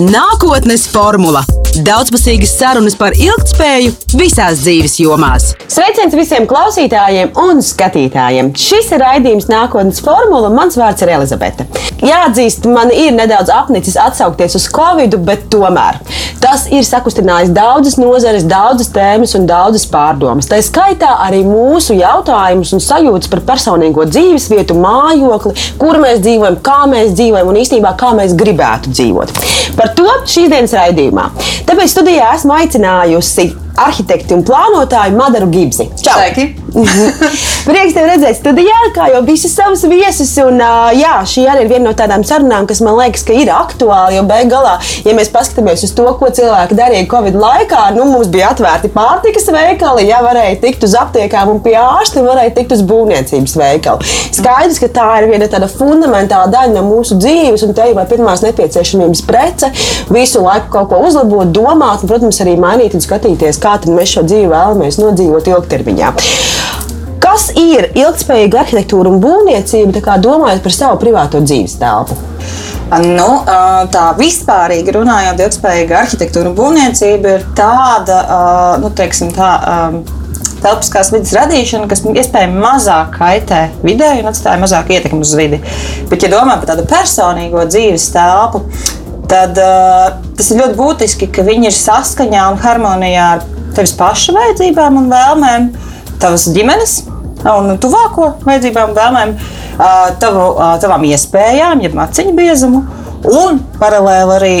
Nākotnes formula - daudzpusīgas sarunas par ilgspēju visās dzīves jomās. Sveiciens visiem klausītājiem un skatītājiem! Šis ir raidījums Nākotnes formula. Mans vārds ir Elizabete. Jāatzīst, man ir nedaudz apnicis atsaukties uz Covid, bet tomēr tas ir sakustinājis daudzas nozares, daudzas tēmas un daudzas pārdomas. Tā skaitā arī mūsu jautājumus un sajūtas par personīgo dzīves vietu, mājokli, kur mēs dzīvojam, kā mēs dzīvojam un īstenībā kā mēs gribētu dzīvot. Par to šīs dienas raidījumā. Tāpēc studijā esmu aicinājusi arhitekti un plānotāju Madaru Gibzi. Čau! Prieks tevi redzēt studijā, kā jau visus savus viesus. Un, jā, šī arī ir viena no tādām sarunām, kas man liekas, ka ir aktuāla. Jo beig galā, ja mēs paskatāmies uz to, ko cilvēki darīja Covid laikā, nu, mums bija atvērti pārtikas veikali, ja varēja tikt uz aptiekām un pie ārsta, varēja tikt uz būvniecības veikalu. Skaidrs, ka tā ir viena tāda fundamentāla daļa no mūsu dzīves, un te jau ir pirmās nepieciešamības prece, visu laiku kaut ko uzlabot, domāt, un, protams, arī mainīt un skatīties, kā mēs šo dzīvi vēlamies nodzīvot ilgtermiņā. Kas ir ilgspējīga arhitektūra un būvniecība, domājot par savu privāto dzīves telpu? Nu, tā vispārīgi runājot, ilgspējīga arhitektūra un būvniecība ir tāda, nu, teiksim, tā, telpiskās vidas radīšana, kas iespējami mazāk kaitē vidē un atstāja mazāk ietekmi uz vidi. Bet, ja domā par tādu personīgo dzīves telpu, tad tas ir ļoti būtiski, ka viņi ir saskaņā un harmonijā ar tevis paša vajadzībām un vēlmēm, tavas ģimenes un tuvāko vajadzībām un vēlmēm, tavu, tavām iespējām, jeb maciņu biezumu, un paralēli arī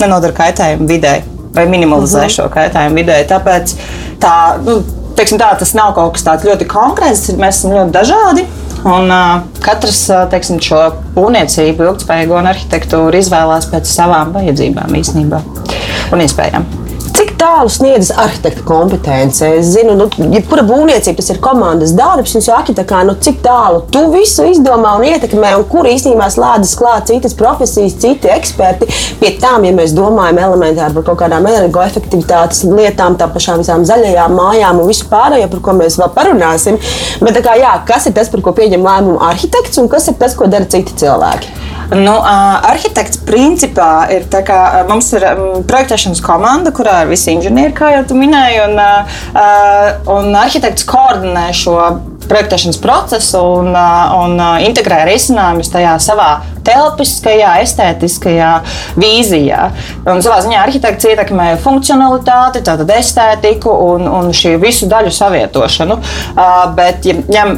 nenodara kaitējumu vidē vai minimalizē uh mhm. -huh. šo kaitējumu vidē. Tāpēc tā, nu, teiksim, tā, tas nav kaut kas tāds ļoti konkrēts, mēs esam ļoti dažādi. Un, uh, katrs teiksim, šo būvniecību, ilgspējīgu un arhitektūru izvēlās pēc savām vajadzībām īstenībā un iespējām tālu sniedzas arhitekta kompetence. Es zinu, nu, jebkura būvniecība tas ir komandas darbs. Jums jau arhitektā, nu, cik tālu tu visu izdomā un ietekmē, un kur īstenībā slēdzas klāt citas profesijas, citi eksperti. Pie tām, ja mēs domājam elementāri par kaut kādām energoefektivitātes lietām, tā pašām visām zaļajām mājām un visu pārējo, par ko mēs vēl parunāsim. Bet, kā, jā, kas ir tas, par ko pieņem lēmumu arhitekts, un kas ir tas, ko dara citi cilvēki? Nu, arhitekts principā ir tā, kā mums ir projektēšanas komanda, kurā ir visi inženieri, kā jau minēji, un, un arhitekts koordinē šo projektēšanas procesu un, un integrē risinājumus tajā savā telpiskajā, estētiskajā vīzijā. Un savā ziņā arhitekts ietekmē funkcionalitāti, tātad estētiku un, un šī visu daļu savietošanu. Uh, bet, ja ņem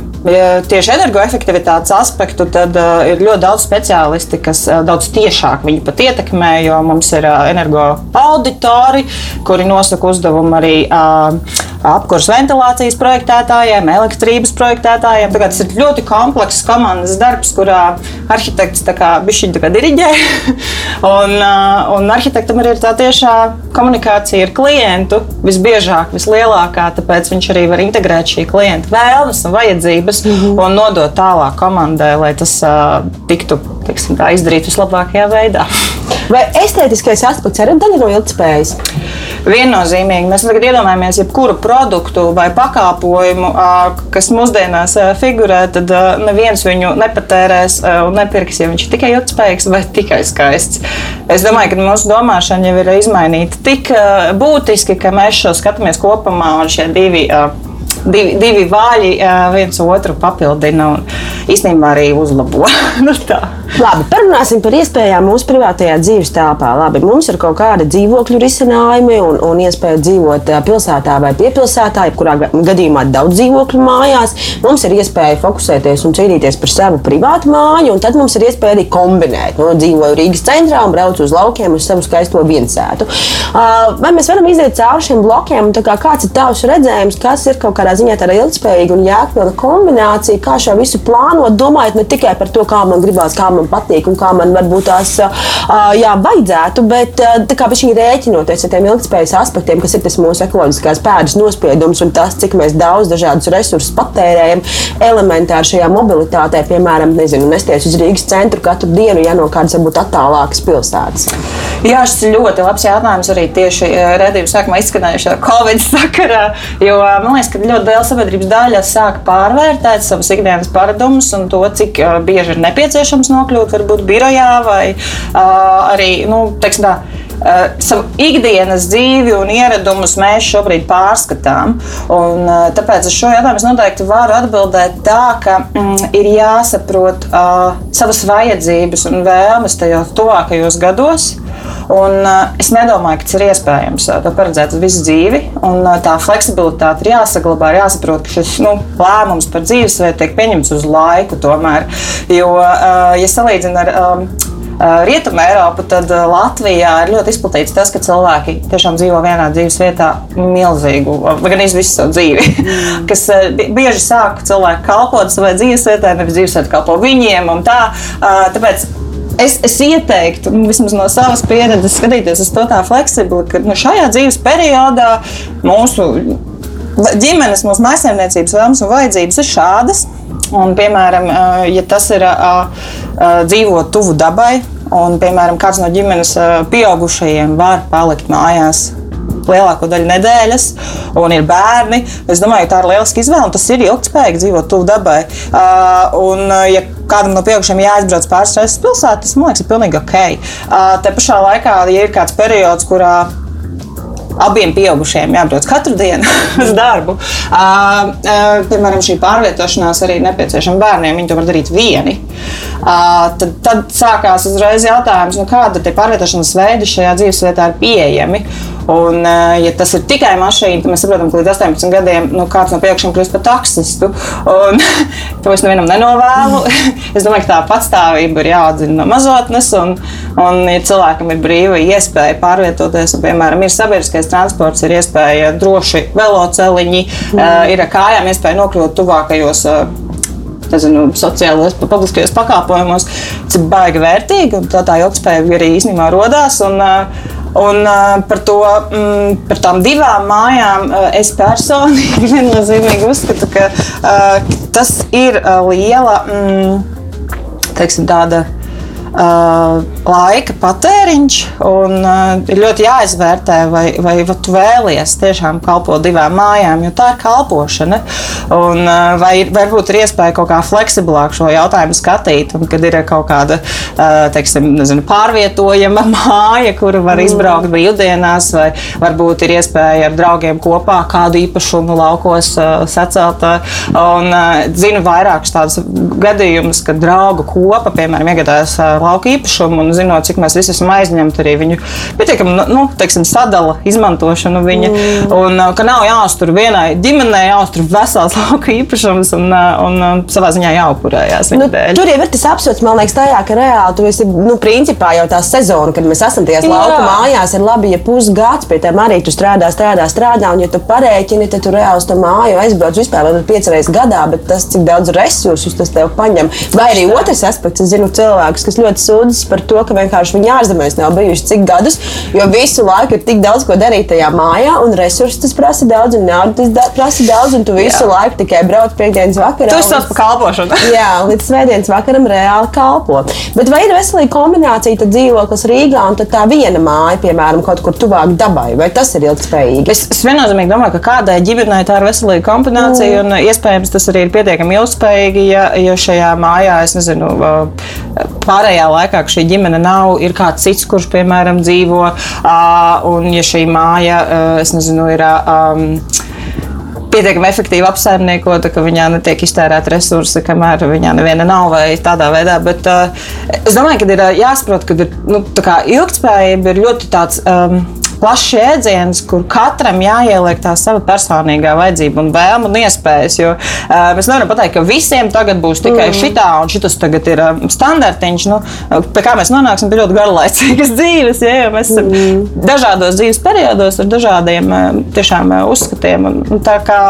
tieši energoefektivitātes aspektu, tad uh, ir ļoti daudz speciālisti, kas uh, daudz tiešāk viņu pat ietekmē, jo mums ir energo auditori, kuri nosaka uzdevumu arī apkurses ventilācijas projektētājiem, elektrības projektētājiem. Tas ir ļoti komplekss komandas darbs, kurā arhitekts bišķiņu diriģē. un, un arhitektam arī ir tā tiešā komunikācija ar klientu visbiežāk, vislielākā. Tāpēc viņš arī var integrēt šī klienta vēlmes un vajadzības mm -hmm. un nodot tālāk komandai, lai tas uh, tiktu tiksim, tā, izdarīts vislabākajā veidā. Vai estētiskais aspekts arī ir daļa no ilgspējas? Viennozīmīgi mēs tagad iedomājamies, jebkuru produktu vai pakalpojumu, kas mūsdienās figurē, tad neviens viņu nepatērēs un nepirks, ja viņš ir tikai ilgspējīgs vai tikai skaists. Es domāju, ka mūsu domāšana jau ir izmainīta tik būtiski, ka mēs šo skatāmies kopumā un šie divi divi, divi vāļi viens otru papildina un īstenībā arī uzlabo. nu, Labi, parunāsim par iespējām mūsu privātajā dzīves telpā. Labi, mums ir kaut kādi dzīvokļu risinājumi un, un iespēja dzīvot pilsētā vai piepilsētā, jebkurā gadījumā daudz dzīvokļu mājās. Mums ir iespēja fokusēties un cīnīties par savu privātu māju, un tad mums ir iespēja arī kombinēt. Nu, dzīvoju Rīgas centrā un braucu uz laukiem uz savu skaisto viensētu. Vai mēs varam iziet cauri šiem blokiem? Kā, kāds ir tavs redzējums, kas ir kaut kādā ziņā tāda ilgspējīga un jēgpilna kombinācija, kā šo visu plānot, domājot ne tikai par to, kā man gribās, kā man patīk un kā man varbūt tās jā, vajadzētu, bet kā viņi rēķinoties ar tiem ilgspējas aspektiem, kas ir tas mūsu ekoloģiskās pēdas nospiedums un tas, cik mēs daudz dažādus resursus patērējam elementāri šajā mobilitātē, piemēram, nezinu, nesties uz Rīgas centru katru dienu, ja no kādas varbūt attālākas pilsētas. Jā, šis ir ļoti labs jautājums arī tieši redzējuma sākumā izskanējušā Covid sakarā, jo man liekas, ka ļoti liela sabiedrības daļa sāk pārvērtēt savus ikdienas paradumus un to, cik bieži ir nepieciešams nokļūt varbūt birojā vai uh, arī nu, teiksim, tā, Uh, savu ikdienas dzīvi un ieradumus mēs šobrīd pārskatām. Un, uh, tāpēc uz šo jautājumu es noteikti varu atbildēt tā, ka mm, ir jāsaprot uh, savas vajadzības un vēlmes tajos tuvākajos gados. Un, uh, es nedomāju, ka tas ir iespējams uh, to paredzēt visu dzīvi. Un, uh, tā fleksibilitāte ir jāsaglabā, ir jāsaprot, ka šis nu, lēmums par dzīvesveidu tiek pieņemts uz laiku. Tomēr. Jo, uh, ja salīdzinām ar um, Rietumē Eiropa, tad Latvijā ir ļoti izplatīts tas, ka cilvēki tiešām dzīvo vienā dzīves vietā milzīgu, gan visu savu dzīvi. Mm. kas bieži sāk cilvēki kalpot savai dzīves vietai, nevis dzīves vietai kalpo viņiem. Tā, tāpēc es, es ieteiktu, nu, vismaz no savas pieredzes, skatīties uz to tā fleksibli, ka nu, šajā dzīves periodā mūsu ģimenes, mūsu maisaimniecības vēlmes un vajadzības ir šādas. Un, piemēram, ja tas ir dzīvot tuvu dabai, un piemēram, kāds no ģimenes pieaugušajiem var palikt mājās lielāko daļu nedēļas, un ir bērni. Es domāju, ka tā ir lieliska izvēle, un tas ir ilgspējīgi dzīvot tuvu dabai. Uh, un, ja kādam no pieaugušiem jāizbrauc pāris reizes pilsētā, tas man liekas, ir pilnīgi ok. Uh, te pašā laikā, ja ir kāds periods, kurā abiem pieaugušiem jābrauc katru dienu uz darbu. Uh, uh, piemēram, šī pārvietošanās arī nepieciešama bērniem. Viņi to var darīt vieni. Uh, tad, tad sākās uzreiz jautājums, nu, kāda ir pārvietošanās veidi šajā dzīvesvietā ir pieejami. Un, ja tas ir tikai mašīna, tad mēs saprotam, ka līdz 18 gadiem nu, kāds no priekšiem kļūst par taksistu. Un, to es nevienam nenovēlu. es domāju, ka tā patstāvība ir jāatzina no mazotnes. Un, un ja cilvēkam ir brīva iespēja pārvietoties, un, piemēram, ir sabiedriskais transports, ir iespēja droši veloceliņi, mm. ir kājām iespēja nokļūt tuvākajos nezinu, sociālajos, publiskajos pakalpojumos, tas ir baigi vērtīgi. Tā tā ilgspēja arī īstenībā radās. Un, uh, Un uh, par, to, mm, par tām divām mājām uh, es personīgi viennozīmīgi uzskatu, ka uh, tas ir uh, liela mm, teiksim, tāda laika patēriņš. Un, uh, ir ļoti jāizvērtē, vai, vai, vai tu vēlies tiešām kalpot divām mājām, jo tā ir kalpošana. Un, uh, vai varbūt ir iespēja kaut kā fleksiblāk šo jautājumu skatīt, un kad ir kaut kāda uh, teiksim, nezinu, pārvietojama māja, kuru var izbraukt brīvdienās, vai varbūt ir iespēja ar draugiem kopā kādu īpašumu laukos uh, sacelt. Un, uh, zinu vairākus tādus gadījumus, kad draugu kopa, piemēram, iegādājas uh, lauka īpašumu un zinot, cik mēs visi esam aizņemti arī viņu pietiekami nu, nu, teiksim, sadala izmantošanu viņa. Mm. Un uh, ka nav jāuztur vienai ģimenei, jāuztur vesels lauka īpašums un, uh, un, un savā ziņā jāupurējās. Nu, dēļ. tur jau ir tas absurds, man liekas, tajā, ka reāli tu esi, nu, principā jau tā sezona, kad mēs esam tajās Jā. lauka mājās, ir labi, ja pusgads pie tām arī tu strādā, strādā, strādā, un ja tu parēķini, tad tu reāli uz to māju aizbrauc vispār vēl piecas reizes gadā, bet tas, cik daudz resursus tas tev paņem. Vai arī otrs aspekts, es zinu cilvēkus, kas ļoti ļoti sūdzas par to, ka vienkārši viņi ārzemēs nav bijuši cik gadus, jo visu laiku ir tik daudz ko darīt tajā mājā, un resursus tas prasa daudz, un naudas tas prasa daudz, un tu visu jā. laiku tikai brauc piekdienas vakarā. Tu sauc par kalpošanu. jā, līdz svētdienas vakaram reāli kalpo. Bet vai ir veselīga kombinācija, tad dzīvoklis Rīgā un tā viena māja, piemēram, kaut kur tuvāk dabai, vai tas ir ilgspējīgi? Es, es viennozīmīgi domāju, ka kādai ģimenei tā ir veselīga kombinācija, mm. un iespējams tas arī ir pietiekami ilgspējīgi, ja, ja šajā mājā, es nezinu, pārējā laikā, ka šī ģimene nav, ir kāds cits, kurš, piemēram, dzīvo, un ja šī māja, es nezinu, ir. Pietiekami efektīvi apsaimniekota, ka viņā netiek iztērēta resursi, kamēr viņā neviena nav vai tādā veidā. Bet uh, es domāju, ka ir jāsaprot, ka ir, nu, ilgspējība ir ļoti tāds. Um, plašs jēdziens, kur katram jāieliek tā sava personīgā vajadzība un vēlme un iespējas. Jo uh, mēs nevaram pateikt, ka visiem tagad būs tikai mm. šitā un šis tagad ir um, standartiņš. Nu, pie kā mēs nonāksim pie ļoti garlaicīgas dzīves, ja, jo mēs esam mm. dažādos dzīves periodos ar dažādiem tiešām uzskatiem. Un, kā...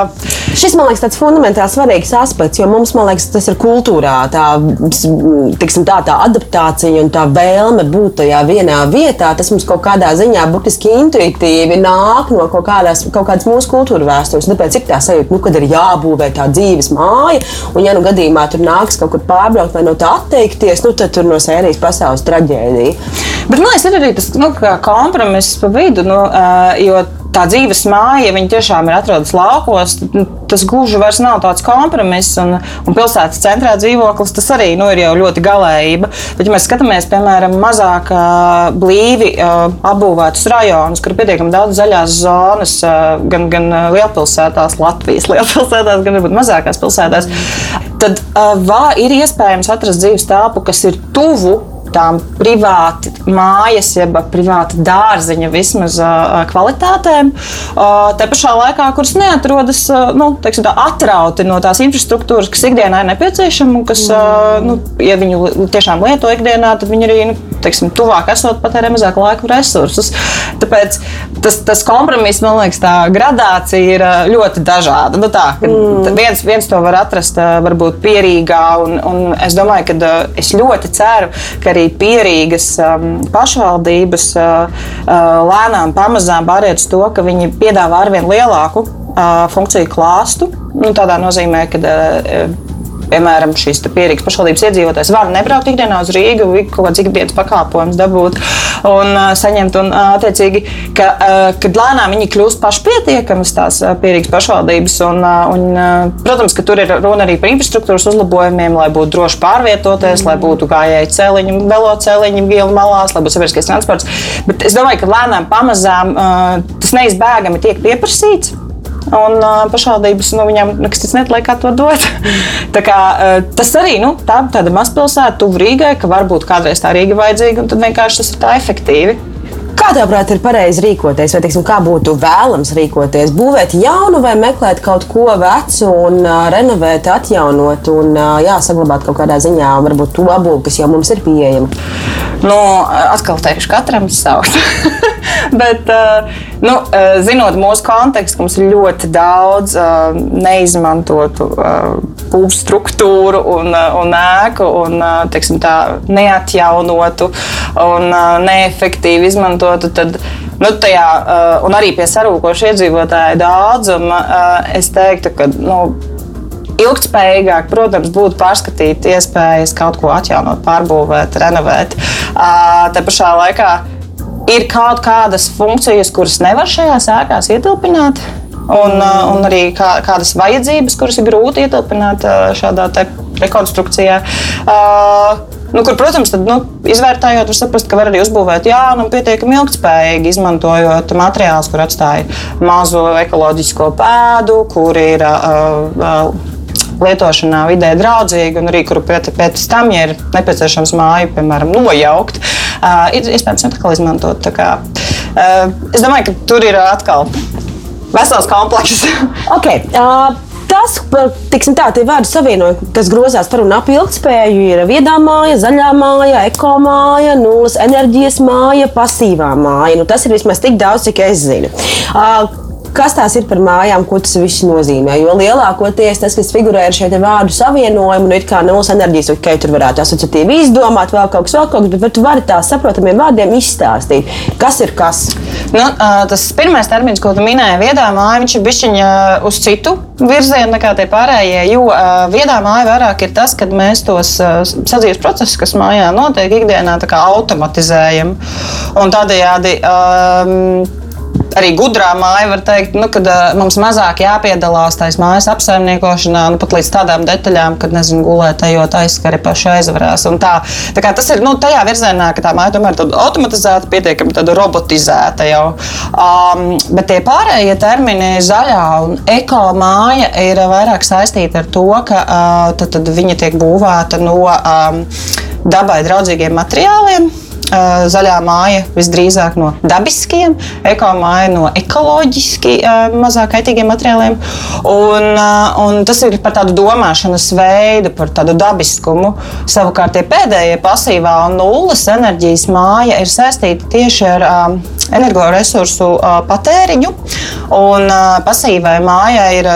Šis man liekas tāds fundamentāls svarīgs aspekts, jo mums, man liekas, tas ir kultūrā, tā, tiksim, tā, tā adaptācija un tā vēlme būt tajā vienā vietā. Tas mums kaut kādā ziņā burtiski intuitīvi nāk no kaut, kādās, kaut kādas mūsu kultūra vēstures. Tāpēc ir tā sajūta, nu, kad ir jābūvē tā dzīves māja, un ja nu gadījumā tur nāks kaut kur pārbraukt vai no tā atteikties, nu, tad tur no sērijas pasaules traģēdija. Bet man liekas, ir arī tas nu, kompromiss pa vidu, nu, jo tā dzīves māja, ja viņi tiešām ir atrodas laukos, nu, tas gluži vairs nav tāds kompromiss. Un, un pilsētas centrā dzīvoklis tas arī nu, ir jau ļoti galējība. Bet, ja mēs skatāmies, piemēram, mazāk blīvi apbūvētus rajonus, kur ir pietiekami daudz zaļās zonas, gan, gan lielpilsētās, Latvijas lielpilsētās, gan varbūt mazākās pilsētās, tad uh, ir iespējams atrast dzīves telpu, kas ir tuvu tām privāti mājas, jeb privāta dārziņa vismaz kvalitātēm. Te pašā laikā, kuras neatrodas nu, teiksim, tā, atrauti no tās infrastruktūras, kas ikdienā ir nepieciešama un kas, uh, nu, ja viņu tiešām lieto ikdienā, tad viņi arī nu, teiksim, tuvāk esot patērē mazāk laika resursus. Tāpēc tas, tas kompromiss, man liekas, tā gradācija ir ļoti dažāda. Nu, tā, mm. viens, viens to var atrast varbūt pierīgā, un, un es domāju, ka es ļoti ceru, ka arī pierīgas um, pašvaldības uh, uh, lēnām pamazām pāriet uz to, ka viņi piedāvā arvien lielāku uh, funkciju klāstu. Nu, tādā nozīmē, ka uh, piemēram, šīs pierīgas pašvaldības iedzīvotājs var nebraukt ikdienā uz Rīgu, kaut kāds ikdienas pakalpojums dabūt un uh, saņemt. Un, uh, attiecīgi, ka, uh, kad lēnām viņi kļūst pašpietiekamas, tās uh, pierīgas pašvaldības, un, uh, un, uh, protams, ka tur ir runa arī par infrastruktūras uzlabojumiem, lai būtu droši pārvietoties, mm. lai būtu gājēji celiņi, veloceliņi, ielu malās, lai būtu sabiedriskais transports. Bet es domāju, ka lēnām pamazām uh, tas neizbēgami tiek pieprasīts. Un uh, pašvaldības nu, viņam nekas cits netiek, kā to dot. tā kā, uh, tas arī nu, tā, tāda mazpilsēta, tuvu Rīgai, ka varbūt kādreiz tā Rīga vajadzīga, un tad vienkārši tas ir tā efektīvi. Kā tev ir pareizi rīkoties, vai teiksim, kā būtu vēlams rīkoties? Būvēt jaunu vai meklēt kaut ko vecu un uh, renovēt, atjaunot un uh, jā, saglabāt kaut kādā ziņā varbūt to apbūvi, kas jau mums ir pieejama? Nu, atkal teikšu, katram savs. Bet, uh, nu, uh, zinot mūsu kontekstu, mums ir ļoti daudz uh, neizmantotu būvniecības struktūru un, un ēku, un teiksim, tā, neatjaunotu un neefektīvi izmantotu. Tad, Nu, tajā, uh, un arī pie sarūkoša iedzīvotāja daudzuma, uh, es teiktu, ka nu, ilgspējīgāk, protams, būtu pārskatīt iespējas kaut ko atjaunot, pārbūvēt, renovēt. Uh, te pašā laikā ir kaut kādas funkcijas, kuras nevar šajās ēkās ietilpināt. Un, mm. un arī kā, kādas vajadzības, kuras ir grūti ietilpināt šādā rekonstrukcijā. Uh, Nu, kur, protams, tad, nu, izvērtējot, var saprast, ka var arī uzbūvēt jaunu un pietiekami ilgspējīgi, izmantojot materiālus, kur atstāja mazu ekoloģisko pēdu, kur ir uh, uh, lietošanā vidē draudzīgi, un arī kuru pēc, pēc tam, ja ir nepieciešams māju, piemēram, nojaukt, uh, ir iespējams atkal izmantot. Kā, uh, es domāju, ka tur ir atkal vesels komplekss. okay. uh tas, tiksim, tā, tie vārdu savienojumi, kas grozās par un ap ilgspēju, ir viedā māja, zaļā māja, ekomāja, nulles enerģijas māja, pasīvā māja. Nu, tas ir vismaz tik daudz, cik es zinu. Uh, kas tās ir par mājām, ko tas viss nozīmē. Jo lielākoties tas, kas figurē ar šiem vārdu savienojumu, nu, ir kā nulles enerģijas, ok, tur varētu asociatīvi izdomāt, vēl kaut kas, vēl kaut kas, bet tu vari tā saprotamiem vārdiem izstāstīt, kas ir kas. Nu, tas pirmais termins, ko tu minēji, viedā māja, viņš ir bišķiņa uz citu virzienu nekā tie pārējie, jo viedā māja vairāk ir tas, kad mēs tos sadzīves procesus, kas mājā notiek ikdienā, automatizējam. Un tādējādi um, arī gudrā māja var teikt, nu, ka uh, mums mazāk jāpiedalās tajā mājas apsaimniekošanā, nu, pat līdz tādām detaļām, kad, nezinu, gulēt, ejot aizskari paši aizvarās. Tā, tā kā tas ir nu, tajā virzienā, ka tā māja tomēr ir automatizēta, pietiekami robotizēta jau. Um, bet tie pārējie termini, zaļā un eko māja, ir vairāk saistīti ar to, ka uh, tad, tad viņa tiek būvēta no um, dabai draudzīgiem materiāliem. Eh, zaļā māja visdrīzāk no dabiskiem, ekomāja no ekoloģiski eh, mazāk kaitīgiem materiāliem. Un, eh, un tas ir par tādu domāšanas veidu, par tādu dabiskumu. Savukārt tie pēdējie pasīvā un nulles enerģijas māja ir saistīta tieši ar energoresursu patēriņu. Un pasīvai mājai ir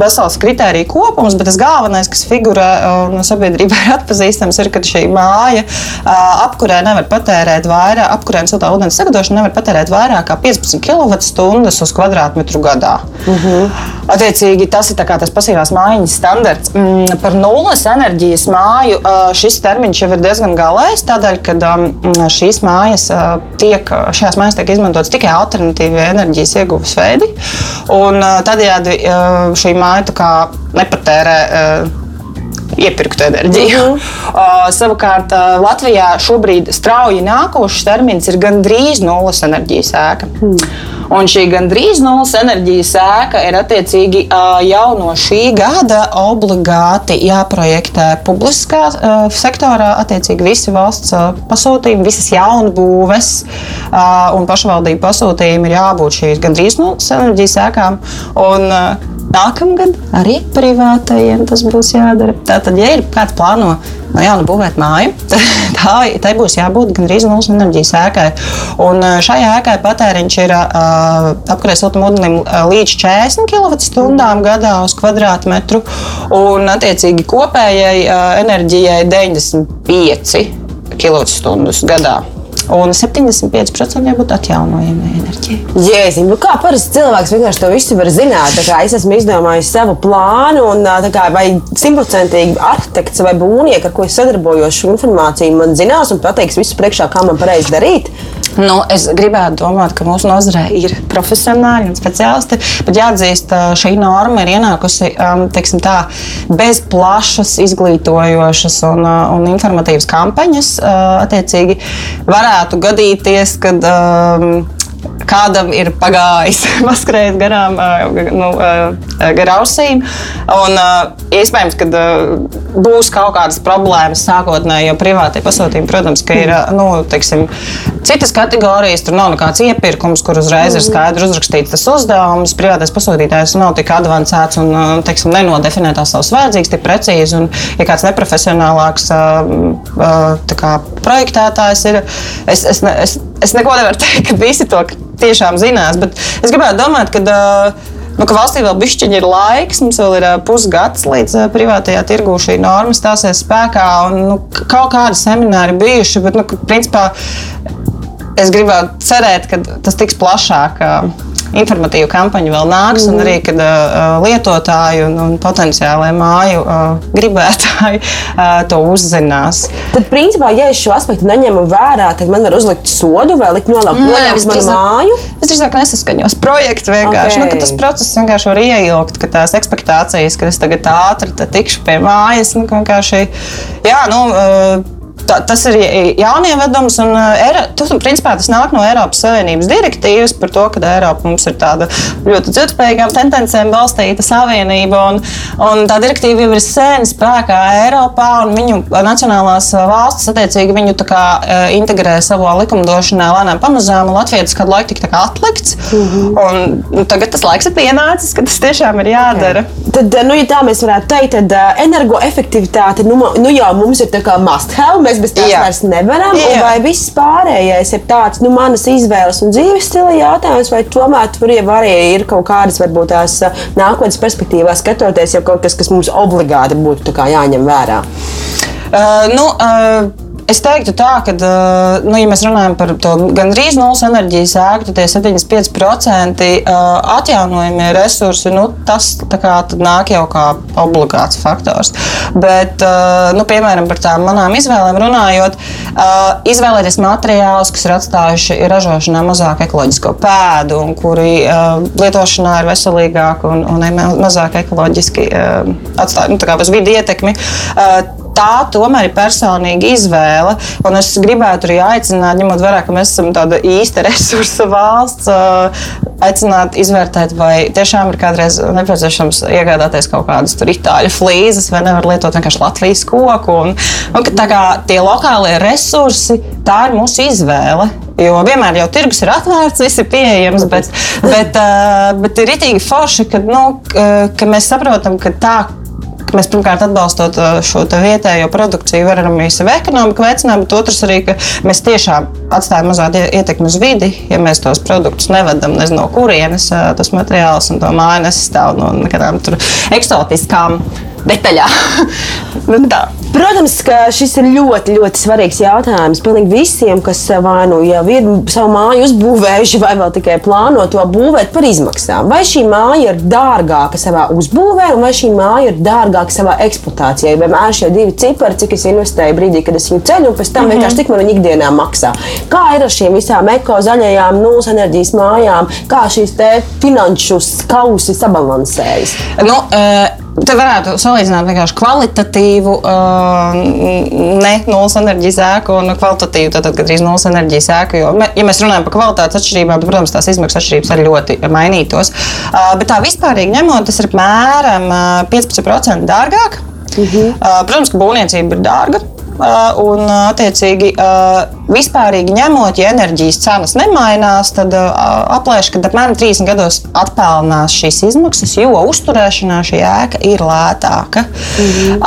vesels kritēriju kopums, bet tas galvenais, kas figurē no sabiedrībā ir atpazīstams, ir, ka šī māja apkurē nevar patērēt vairāk, apkurē un siltā ūdens sagatavošana nevar patērēt vairāk kā 15 kWh uz kvadrātmetru gadā. Uh mhm. -huh. Attiecīgi, tas ir tas pasīvās mājiņas standarts. Mm, par nulles enerģijas māju šis termiņš jau ir diezgan galējs, tādēļ, ka šīs mājas tiek, šajās mājās tiek izmantotas tikai alternatīvie enerģijas ieguves veidi. Un tādējādi šī māja māja nepatērē. Uh, iepirkt enerģiju. Mm -hmm. uh, savukārt uh, Latvijā šobrīd strauji nākošais termins ir gandrīz nulles enerģijas ēka. Mm. Un šī gandrīz nulles enerģijas ēka ir attiecīgi jau no šī gada obligāti jāprojektē publiskā sektorā. Attiecīgi visi valsts pasūtījumi, visas jaunbūves un pašvaldību pasūtījumi ir jābūt šīs gandrīz nulles enerģijas ēkām. Un, Nākamgad arī privātajiem tas būs jādara. Tātad, ja ir kāds plāno no jauna būvēt māju, tā, tai būs jābūt gandrīz nulles enerģijas ēkai. Un šai ēkai patēriņš ir uh, apkurē siltumūdenim līdz 40 kWh gadā uz kvadrātmetru, un attiecīgi kopējai uh, enerģijai 95 kWh gadā un 75% jābūt atjaunojamai enerģijai. Jēziņ, nu kā parasti cilvēks vienkārši to visu var zināt? Es esmu izdomājis savu plānu, un kā, vai simtprocentīgi arhitekts vai būvnieks, ar ko es sadarbojos, šo informāciju man zinās un pateiks visu priekšā, kā man pareizi darīt. Nu, es gribētu domāt, ka mūsu nozarē ir profesionāļi un speciālisti, bet jāatzīst, šī norma ir ienākusi teiksim, tā, bez plašas, izglītojošas un, un informatīvas kampaņas. Attiecīgi, varētu gadīties, ka kādam ir pagājis, paskrējis garām, nu, gar ausīm. Un, iespējams, ka būs kaut kādas problēmas sākotnēji, jo privātie pasūtījumi, protams, ir nu, teiksim, citas kategorijas. Tur nav nekāds iepirkums, kur uzreiz ir skaidri uzrakstīts tas uzdevums. Privātais pasūtītājs nav tik avansēts un teiksim, nenodefinētās savas vajadzības tik precīzi. Un, ja kāds neprofesionālāks kā, projektētājs ir, es, es, es, es neko nevaru teikt, ka visi to tiešām zinās. Bet es gribētu domāt. Nu, ka valstī vēl bišķiņi ir laiks, mums vēl ir pusgads līdz privātajā tirgū šī norma stāsies spēkā. Un, nu, kaut kādi semināri bijuši, bet, nu, principā, es gribētu cerēt, ka tas tiks plašāk informatīva kampaņa vēl nāks, un arī, kad uh, lietotāji un, un potenciālai māju uh, gribētāji uh, to uzzinās. Tad, principā, ja es šo aspektu neņemu vērā, tad man var uzlikt sodu vai likt nolaukt mm, manu māju. Es drīzāk nesaskaņos projektu vienkārši. Okay. Nu, tas process vienkārši var ieilgt, ka tās expectācijas, ka es tagad ātri tikšu pie mājas, nu, vienkārši, jā, nu, uh, tā, tas ir jaunievedums, un Eiro, tas, principā, tas nāk no Eiropas Savienības direktīvas par to, ka Eiropa mums ir tāda ļoti dzīvotspējīgām tendencēm balstīta savienība. Un, un tā direktīva jau ir sen spēkā Eiropā, un viņu nacionālās valstis attiecīgi viņu kā, integrē savā likumdošanā lēnām pamazām. Latvijas kādu laiku tika atlikts, mm -hmm. un nu, tagad tas laiks ir pienācis, kad tas tiešām ir jādara. Okay. Tad, nu, ja tā mēs varētu teikt, tad energoefektivitāte nu, nu jau mums ir must have mēs bez tās Jā. vairs nevaram. Vai viss pārējais ir tāds, nu, manas izvēles un dzīves stila jautājums, vai tomēr tur jau arī ir kaut kādas, varbūt tās nākotnes perspektīvās skatoties, jau kaut kas, kas mums obligāti būtu jāņem vērā? Uh, nu, uh... Es teiktu, tā, ka, nu, ja mēs runājam par to gandrīz nulles enerģijas ēku, tad tie 75% atjaunojamie resursi, nu, tas kā, nāk jau kā obligāts faktors. Bet, nu, piemēram, par tām manām izvēlēm runājot, izvēlēties materiālus, kas ir atstājuši ražošanā mazāk ekoloģisko pēdu un kuri lietošanā ir veselīgāki un, un mazāk ekoloģiski atstāj nu, uz vidi ietekmi tā tomēr ir personīga izvēle. Un es gribētu arī aicināt, ņemot vērā, ka mēs esam tāda īsta resursa valsts, aicināt izvērtēt, vai tiešām ir kādreiz nepieciešams iegādāties kaut kādas itāļu flīzes, vai nevar lietot vienkārši Latvijas koku. Un, un, tā kā tie lokālie resursi, tā ir mūsu izvēle. Jo vienmēr jau tirgus ir atvērts, viss ir pieejams, bet, bet, bet ir itīgi forši, ka, nu, ka mēs saprotam, ka tā Mēs pirmkārt atbalstot uh, šo vietējo produkciju, varam arī sevi ekonomiku veicināt, bet otrs arī, ka mēs tiešām atstājam mazāk ietekmi uz vidi, ja mēs tos produktus nevedam nezinu, no kurienes uh, tas materiāls un to māju nesastāv no kādām eksotiskām detaļā. nu, tā. Protams, ka šis ir ļoti, ļoti svarīgs jautājums. Pilnīgi visiem, kas vai nu jau ir savu māju uzbūvējuši, vai vēl tikai plāno to būvēt par izmaksām. Vai šī māja ir dārgāka savā uzbūvē, vai šī māja ir dārgāka savā eksploatācijā? Vienmēr šie divi cipari, cik es investēju brīdī, kad es viņu ceļu, un pēc tam mm -hmm. vienkārši cik man viņa ikdienā maksā. Kā ir ar šīm visām eko zaļajām, nulles enerģijas mājām, kā šīs finanšu kausi sabalansējas? Nu, uh... Te varētu salīdzināt vienkārši kvalitatīvu, uh, ne nulles enerģijas ēku un kvalitatīvu, tad gandrīz nulles enerģijas ēku. Jo, ja mēs runājam par kvalitātes atšķirībām, tad, protams, tās izmaksas atšķirības arī ļoti mainītos. Uh, bet tā vispārīgi ņemot, tas ir apmēram 15% dārgāk. Uh -huh. uh, protams, ka būvniecība ir dārga. Un, attiecīgi, vispārīgi ņemot, ja enerģijas cenas nemainās, tad aplēš, ka apmēram 30 gados atpelnās šīs izmaksas, jo uzturēšanā šī ēka ir lētāka. Mhm.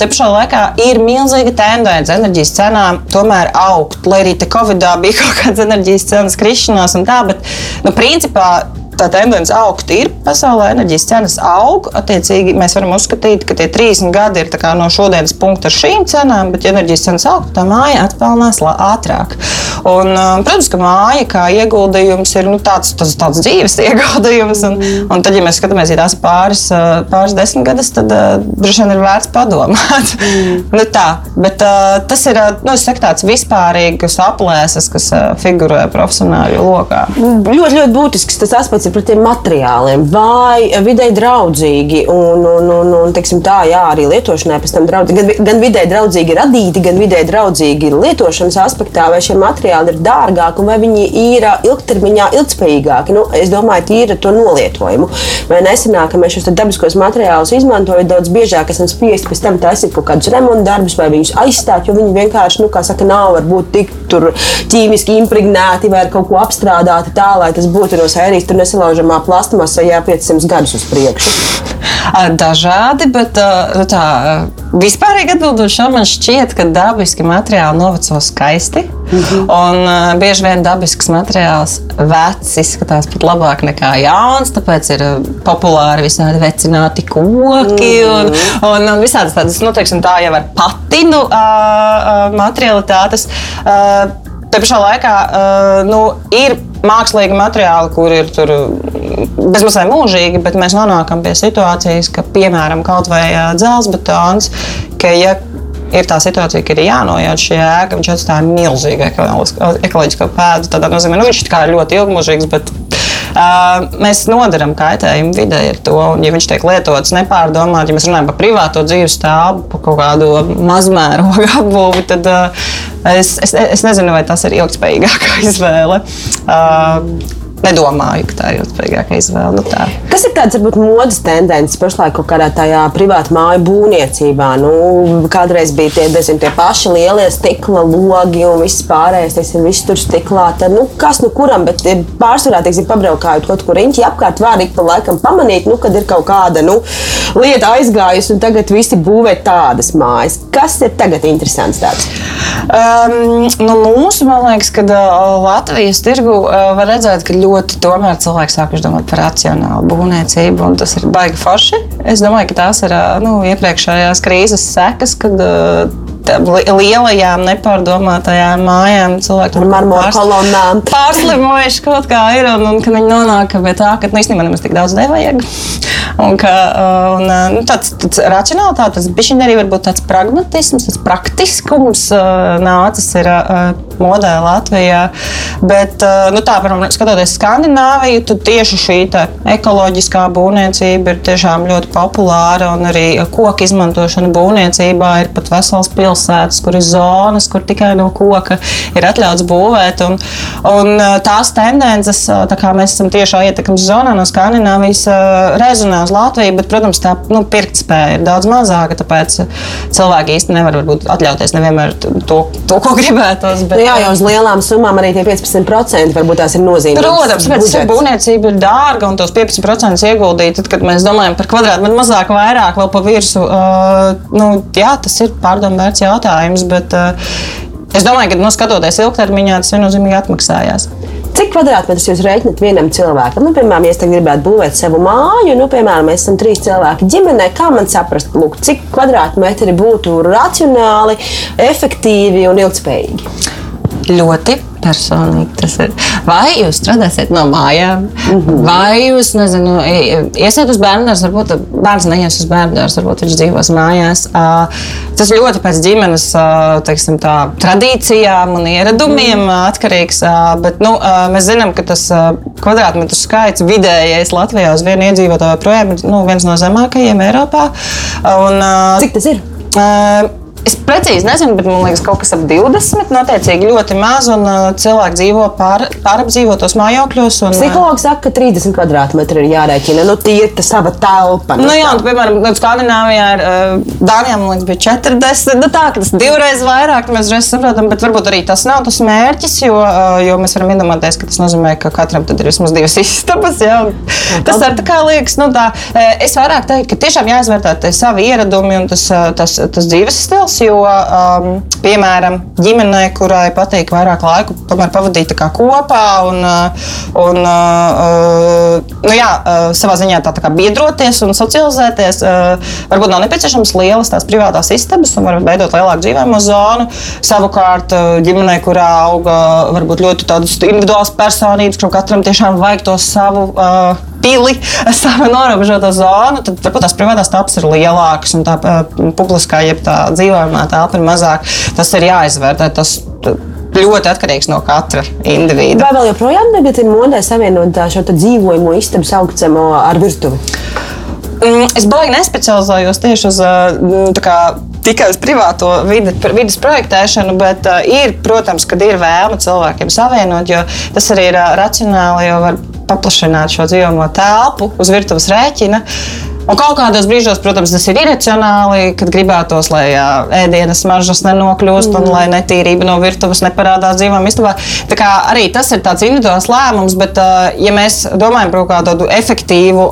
Te pašā laikā ir milzīga tendence enerģijas cenām tomēr augt, lai arī te Covidā bija kaut kādas enerģijas cenas krišanās un tā, bet nu, principā tā tendence augt ir pasaulē, enerģijas cenas aug. Attiecīgi, mēs varam uzskatīt, ka tie 30 gadi ir no šodienas punkta ar šīm cenām, bet, ja enerģijas cenas aug, tā māja atpelnās ātrāk. Un, um, protams, ka māja kā ieguldījums ir nu, tāds, tāds, tāds dzīves ieguldījums. Un, un tad, ja mēs skatāmies, ja tās pāris, uh, pāris desmitgades, tad uh, droši vien ir vērts padomāt. Mm. nu, tā, bet uh, tas ir nu, saku, tāds vispārīgs aplēses, kas uh, figurē profesionāļu lokā. Ļoti, ļoti būtisks tas aspekts ir par tiem materiāliem, vai vidē draudzīgi un, un, un, un teiksim, tā, jā, arī lietošanai pēc tam draudzīgi. Gan, gan vidē draudzīgi radīti, gan vidē draudzīgi lietošanas aspektā, vai šie materiāli ir dārgāki un vai viņi ir ilgtermiņā ilgspējīgāki. Nu, es domāju, tīri to nolietojumu. Vai nesenāk, ka mēs šos dabiskos materiālus izmantojam daudz biežāk, esam spiesti pēc tam taisīt kaut kādus remontu darbus vai viņus aizstāt, jo viņi vienkārši, nu, kā saka, nav varbūt tik ķīmiski impregnēti vai ar kaut ko apstrādāti tā, lai tas būtu no sērijas. Tur nesalaužamā plasmasā jā, 500 gadus uz priekšu? Dažādi, bet tā, vispārīgi atbildot šo, man šķiet, ka dabiski materiāli noveco skaisti. Mm -hmm. Un uh, bieži vien dabisks materiāls vecs izskatās pat labāk nekā jauns. Tāpēc ir populāri visādi vecināti koki -hmm. un, un, un visādas tādas, nu, teiksim, tā jau ar patinu uh, uh, materialitātes. Uh, Te pašā laikā uh, nu, ir mākslīgi materiāli, kur ir tur bezmazliet mūžīgi, bet mēs nonākam pie situācijas, ka, piemēram, kaut vai dzelzceļa betons, ka, ja ir tā situācija, ka ir jānojauc šī ēka, viņš atstāja milzīgu ekoloģisko pēdu. Tādā nozīmē, nu, viņš ir ļoti ilgmūžīgs, bet uh, mēs nodaram kaitējumu vidē ar to. Un, ja viņš tiek lietots nepārdomāti, ja mēs runājam par privāto dzīves stāvu, par kaut kādu mazmērogu apbūvi, tad uh, es, es, es nezinu, vai tas ir ilgspējīgākā izvēle. Uh, nedomāju, ka tā ir ilgspējīgākā izvēle. Nu, tā. Kas ir tādas varbūt modes tendences pašlaik kaut kādā tajā privātu māju būvniecībā? Nu, kādreiz bija tie, bezin, tie paši lielie stikla logi un viss pārējais, teiksim, viss tur stiklā. Tad, nu, kas nu kuram, bet pārsvarā, teiksim, pabraukājot kaut kur riņķi apkārt, var ik pa laikam pamanīt, nu, kad ir kaut kāda nu, lieta aizgājusi un tagad visi būvē tādas mājas. Kas ir tagad interesants tāds? Um, nu, mūsu, man liekas, kad uh, Latvijas tirgu uh, var redzēt, ka ļoti ļoti tomēr cilvēki sākuši domāt par racionālu būvniecību, un tas ir baigi forši. Es domāju, ka tās ir nu, iepriekšējās krīzes sekas, kad lielajām nepārdomātajām mājām cilvēki ar marmora kolonnām pārslimojuši kaut kā ir, un, un ka viņi nonāk pie tā, ka nu, īstenībā nemaz tik daudz nevajag. Un, ka, un, nu, tāds, tāds racionālitāte, tas bija arī varbūt tāds pragmatisms, tāds praktiskums nācis ir modē Latvijā. Bet, nu, tā, piemēram, skatoties Skandināviju, tad tieši šī ekoloģiskā būvniecība ir tiešām ļoti populāra un arī koku izmantošana būvniecībā ir pat vesels pilsētas, kur ir zonas, kur tikai no koka ir atļauts būvēt. Un, un tās tendences, tā kā mēs esam tiešā ietekmes zonā no Skandināvijas, rezonē uz Latviju, bet, protams, tā nu, pirktspēja ir daudz mazāka. Tāpēc cilvēki īstenībā nevar varbūt, atļauties nevienmēr to, to ko gribētos. Bet, nu jā, jau uz lielām summām arī tie 15% varbūt tās ir nozīmīgas. Protams, bet būvniecība ir dārga un tos 15% ieguldīt, tad, kad mēs domājam par kvadrātmetru mazāk, vairāk vēl pa virsmu. Uh, nu, jā, tas ir pārdomāts jautājums, bet uh, es domāju, ka nu, skatoties ilgtermiņā, tas viennozīmīgi atmaksājās. Cik kvadrātmetrus jūs rēķinat vienam cilvēkam? Nu, piemēram, ja es gribētu būvēt savu māju, nu, piemēram, mēs esam trīs cilvēki ģimenē, kā man saprast, lūk, cik kvadrātmetri būtu racionāli, efektīvi un ilgspējīgi? Ļoti personīgi tas ir. Vai jūs strādāsiet no mājām, mm -hmm. vai jūs, nezinu, iesiet uz bērnu dārzu, varbūt bērns neies uz bērnu dārzu, varbūt viņš dzīvos mājās. Tas ļoti pēc ģimenes teiksim, tā, tradīcijām un ieradumiem mm. atkarīgs, bet nu, mēs zinām, ka tas kvadrātmetru skaits vidējais Latvijā uz vienu iedzīvotāju joprojām ir nu, viens no zemākajiem Eiropā. Un, Cik tas ir? Uh, Es precīzi nezinu, bet man liekas, kaut kas ap 20. Noteikti ļoti maz, un uh, cilvēki dzīvo pār, pārapdzīvotos mājokļos. Un, Psihologs saka, ka 30 km2 ir jārēķina. Nu, tie ir sava telpa. Nu, jā, un, piemēram, Skandināvijā ir uh, Dānijā, man liekas, bija 40. Nu, tā, tas divreiz vairāk, mēs reiz saprotam, bet varbūt arī tas nav tas mērķis, jo, uh, jo mēs varam iedomāties, ka tas nozīmē, ka katram ir vismaz divas istabas. Jā, tas ar tā kā liekas, nu tā, es vairāk teiktu, ka tiešām jāizvērtē savi ieradumi un tas, tas, tas dzīves stils jo, um, piemēram, ģimenei, kurai patīk vairāk laiku pavadīt kopā un, uh, un uh, nu, jā, uh, savā ziņā tā, tā kā biedroties un socializēties, uh, varbūt nav nepieciešams lielas tās privātās istabas un var veidot lielāku dzīvojamo zonu. Savukārt, uh, ģimenei, kurā auga varbūt ļoti tādas individuālas personības, kur katram tiešām vajag to savu. Uh, pili, savu norobežoto zonu, tad varbūt tās privātās telpas ir lielākas un tā publiskā, jeb tā dzīvojamā telpa ir mazāka. Tas ir jāizvērtē. Tas, ļoti atkarīgs no katra indivīda. Vai vēl joprojām ir modē savienot šo dzīvojamo istabu saucamo ar virtuvi? Mm, es baigi nespecializējos tieši uz kā, tikai uz privāto vidi, vidas projektēšanu, bet ir, protams, kad ir vēlme cilvēkiem savienot, jo tas arī ir racionāli, jo var paplašināt šo dzīvojamo telpu uz virtuves rēķina. Un kaut kādos brīžos, protams, tas ir iracionāli, kad gribētos, lai jā, ēdienas maržas nenokļūst mm. un lai netīrība no virtuves neparādās dzīvām istabā. Tā kā arī tas ir tāds individuāls lēmums, bet, ja mēs domājam par kādu efektīvu,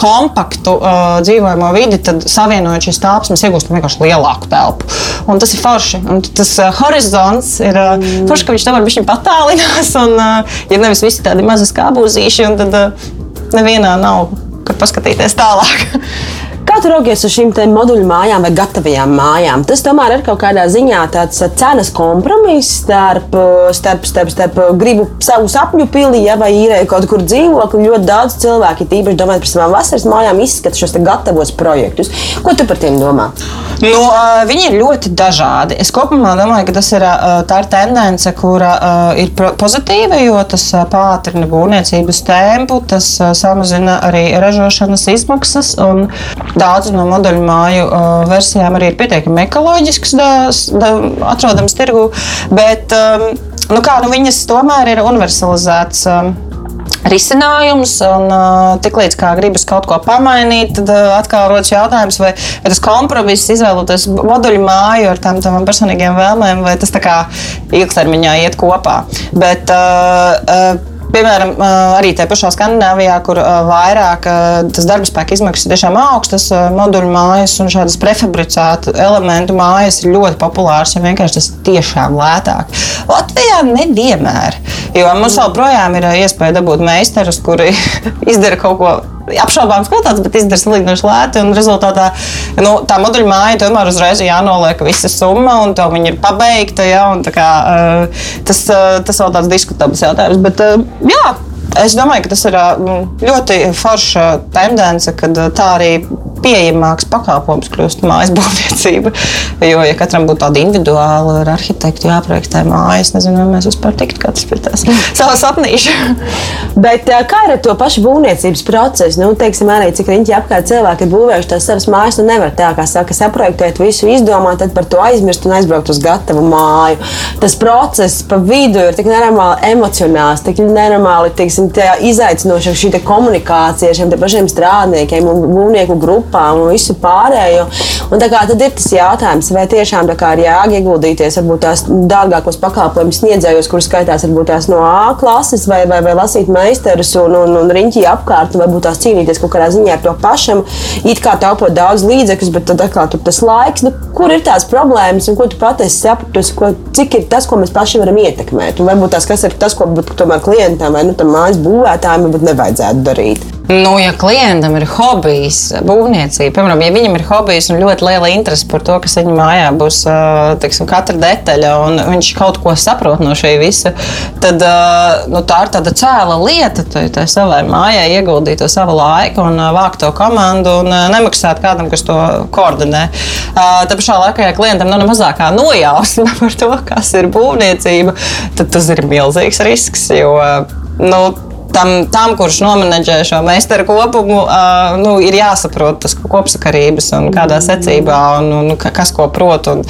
kompaktu dzīvojamo vidi, tad savienojot šīs telpas, mēs iegūstam vienkārši lielāku telpu. Un tas ir forši. Un tas horizonts ir mm. forši, ka viņš var būt patālinās, un ja nevis visi tādi mazi skābūzīši, tad nevienā nav kur paskatīties tālāk. Kā tu raugies uz šīm moduļu mājām vai gatavajām mājām? Tas tomēr ir kaut kādā ziņā tāds uh, cenas kompromiss starp, uh, starp, starp, starp uh, gribu savu sapņu pilī, ja, vai īrēju kaut kur dzīvokli. Ļoti daudz cilvēku, tīpaši domājot par savām vasaras mājām, izskata šos gatavos projektus. Ko tu par tiem domā? Nu, viņi ir ļoti dažādi. Es kopumā domāju, ka tas ir, ir tendence, kura ir pozitīva, jo tas pātrina būvniecības tempu, tas samazina arī ražošanas izmaksas. Daudz no modeļu māju uh, versijām arī ir pietiekami ekoloģiskas, atrodamas tirgu, bet um, nu kā, nu, viņas tomēr ir universalizētas. Um, risinājums. Un, uh, Tiklīdz kā gribas kaut ko pamainīt, tad uh, atkal rodas jautājums, vai, vai tas kompromiss, izvēloties moduļu māju ar tām tām personīgiem vēlmēm, vai tas kā ilgtermiņā iet kopā. Bet, uh, uh, Piemēram, arī tajā pašā Skandināvijā, kur vairāk tas darba spēka izmaksas ir tiešām augstas, moduļu mājas un šādas prefabricētu elementu mājas ir ļoti populāras, jo vienkārši tas ir tiešām lētāk. Latvijā nevienmēr, jo mums joprojām ir iespēja dabūt meistarus, kuri izdara kaut ko apšaubāms kvalitātes, bet izdara salīdzinoši lēti. Rezultātā nu, tā moduļu māja tomēr uzreiz ir jānoliek visa summa, un to viņa ir pabeigta. Ja, kā, uh, tas, uh, tas vēl tāds diskutabls jautājums. Bet, uh, jā, Es domāju, ka tas ir ļoti forša tendence, kad tā arī pieejamāks pakalpojums kļūst mājas būvniecība. Jo, ja katram būtu tāda individuāla ar arhitektu jāprojektē mājas, nezinu, vai mēs vispār tiktu kāds pie tās savas sapnīša. Bet kā ar to pašu būvniecības procesu? Nu, teiksim, arī cik riņķi apkārt cilvēki ir būvējuši tās savas mājas, nu nevar tā, kā saka, saprojektēt visu, izdomāt, tad par to aizmirst un aizbraukt uz gatavu māju. Tas process pa vidu ir tik nenormāli emocionāls, tik nenormāli, teiksim, teiksim, izaicinoša šī te komunikācija ar šiem pašiem strādniekiem un būvnieku grupām un visu pārējo. Un kā tad ir tas jautājums, vai tiešām kā ir jāieguldīties varbūt tās dārgākos pakalpojumus sniedzējos, kurus skaitās varbūt tās no A klases vai, vai, vai lasīt meistarus un, un, un riņķī apkārt, vai varbūt tās cīnīties kaut kādā ziņā ar to pašam, it kā taupot daudz līdzekļus, bet tad atkal tur tas laiks, nu, kur ir tās problēmas un ko tu pati esi sapratusi, cik ir tas, ko mēs paši varam ietekmēt. Un varbūt tas, kas ir tas, ko būtu tomēr klientam vai nu, mājas būvētājiem, varbūt nevajadzētu darīt. Nu, ja klientam ir hobijs, būvniecība, piemēram, ja viņam ir hobijs un ļoti liela interese par to, kas viņa mājā būs, teiksim, katra detaļa, un viņš kaut ko saprot no šī visa, tad nu, tā ir tāda cēla lieta, tai, tai savai mājai ieguldīt to savu laiku un vākt to komandu un nemaksāt kādam, kas to koordinē. Tā pašā laikā, ja klientam nav ne mazākā nojausma par to, kas ir būvniecība, tad tas ir milzīgs risks. Jo, nu, tam, tam kurš nomenedžē šo meistaru kopumu, uh, nu, ir jāsaprot tas kopsakarības un kādā secībā un, un kas ko prot. Un,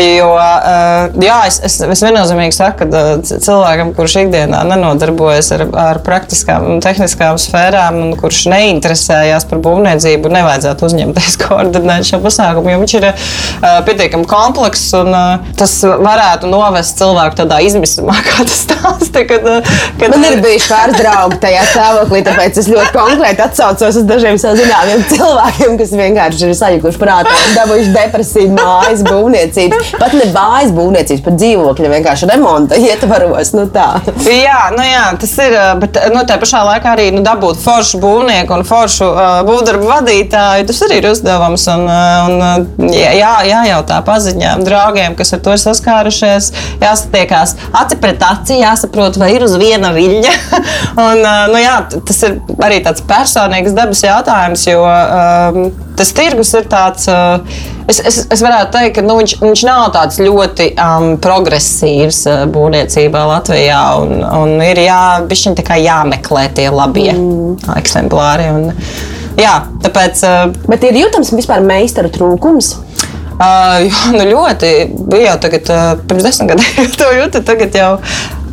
jo, uh, jā, es, es, es viennozīmīgi saku, ka cilvēkam, kurš ikdienā nenodarbojas ar, ar praktiskām un tehniskām sfērām un kurš neinteresējās par būvniecību, nevajadzētu uzņemties koordinēt šo pasākumu, jo viņš ir uh, pietiekami komplekss un uh, tas varētu novest cilvēku tādā izmisumā, kā tas stāsta. Kad, uh, kad, Man ir bijuši pāris draugi ieaugu tajā stāvoklī. Tāpēc es ļoti konkrēti atsaucos uz dažiem zināmiem cilvēkiem, kas vienkārši ir sajukuši prātā un dabūjuši depresiju mājas būvniecības. Pat ne mājas būvniecības, bet dzīvokļa vienkārši remonta ietvaros. Nu tā. jā, nu jā, tas ir. Bet nu, tā pašā laikā arī nu, dabūt foršu būvnieku un foršu uh, būvdarbu vadītāju. Tas arī ir uzdevums. Un, un, jā, jājautā paziņām, draugiem, kas ar to ir saskārušies. Jāsatiekās aci pret aci, jāsaprot, vai ir uz viena viļņa. un, Un, nu, jā, tas ir arī tāds personīgs dabas jautājums, jo um, tas tirgus ir tāds. Uh, es, es, es varētu teikt, ka nu, viņš, viņš nav tāds ļoti um, progresīvs uh, būvniecībā Latvijā. Un, un ir jā, jāmeklē tie labie mm. eksemplāri. Un, jā, tāpēc, uh, Bet ir jūtams vispār meistaru trūkums. Uh, jā, nu ļoti. Bija jau tagad, uh, pirms desmit gadiem, to jūtu. Tagad jau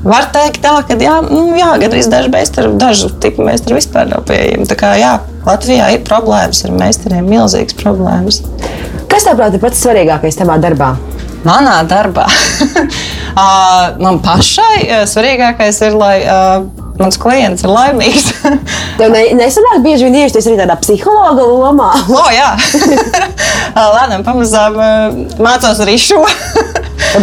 Var teikt, tā, ka jā, nu, jā, gandrīz daži meistari, dažu tipu meistari vispār nav pieejami. Tā kā jā, Latvijā ir problēmas ar meistariem, milzīgas problēmas. Kas tev ir pats svarīgākais tavā darbā? Manā darbā man pašai svarīgākais ir, lai mans klients ir laimīgs. Tev ne, nesanāk bieži vien iesties arī tādā psihologa lomā. o, jā, lēnām pamazām mācos arī šo.